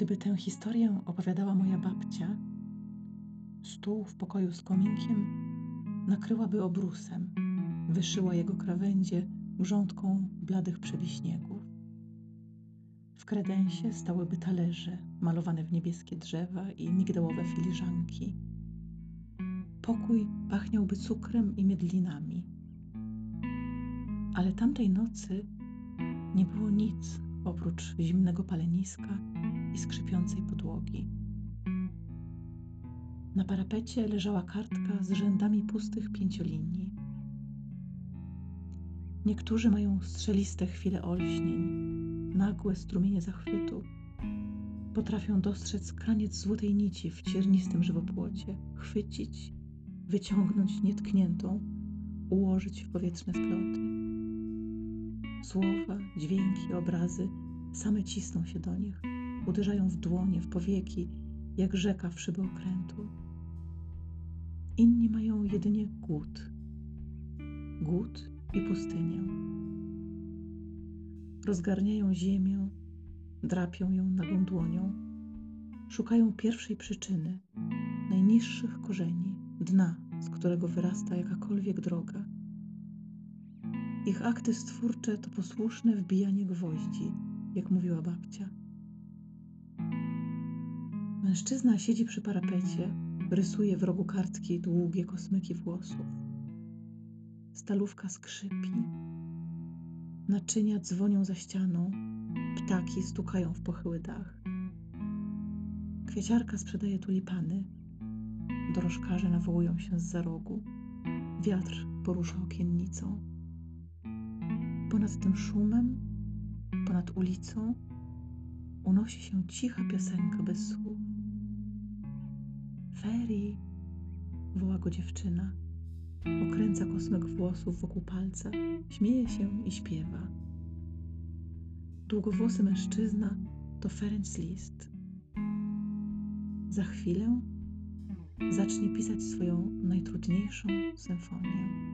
Gdyby tę historię opowiadała moja babcia, stół w pokoju z kominkiem nakryłaby obrusem, wyszyła jego krawędzie grządką bladych przewiśniegów. W kredensie stałyby talerze malowane w niebieskie drzewa i migdałowe filiżanki. Pokój pachniałby cukrem i miedlinami. Ale tamtej nocy nie było nic oprócz zimnego paleniska i skrzypiącej podłogi. Na parapecie leżała kartka z rzędami pustych pięciolinii. Niektórzy mają strzeliste chwile olśnień, nagłe strumienie zachwytu. Potrafią dostrzec kraniec złotej nici w ciernistym żywopłocie, chwycić, wyciągnąć nietkniętą, ułożyć w powietrzne sploty. Słowa, dźwięki, obrazy same cisną się do nich, uderzają w dłonie, w powieki, jak rzeka w szyby okrętu. Inni mają jedynie głód. Głód i pustynię. Rozgarniają ziemię, drapią ją nagą dłonią, szukają pierwszej przyczyny, najniższych korzeni, dna, z którego wyrasta jakakolwiek droga. Ich akty stwórcze to posłuszne wbijanie gwoździ, jak mówiła babcia. Mężczyzna siedzi przy parapecie, rysuje w rogu kartki długie kosmyki włosów. Stalówka skrzypi. Naczynia dzwonią za ścianą, ptaki stukają w pochyły dach. Kwieciarka sprzedaje tulipany. Dorożkarze nawołują się z za rogu. Wiatr porusza okiennicą. Ponad tym szumem, ponad ulicą, unosi się cicha piosenka bez słów. Feri, woła go dziewczyna. Okręca kosmyk włosów wokół palca, śmieje się i śpiewa. Długowłosy mężczyzna to Ferenc Liszt. Za chwilę zacznie pisać swoją najtrudniejszą symfonię.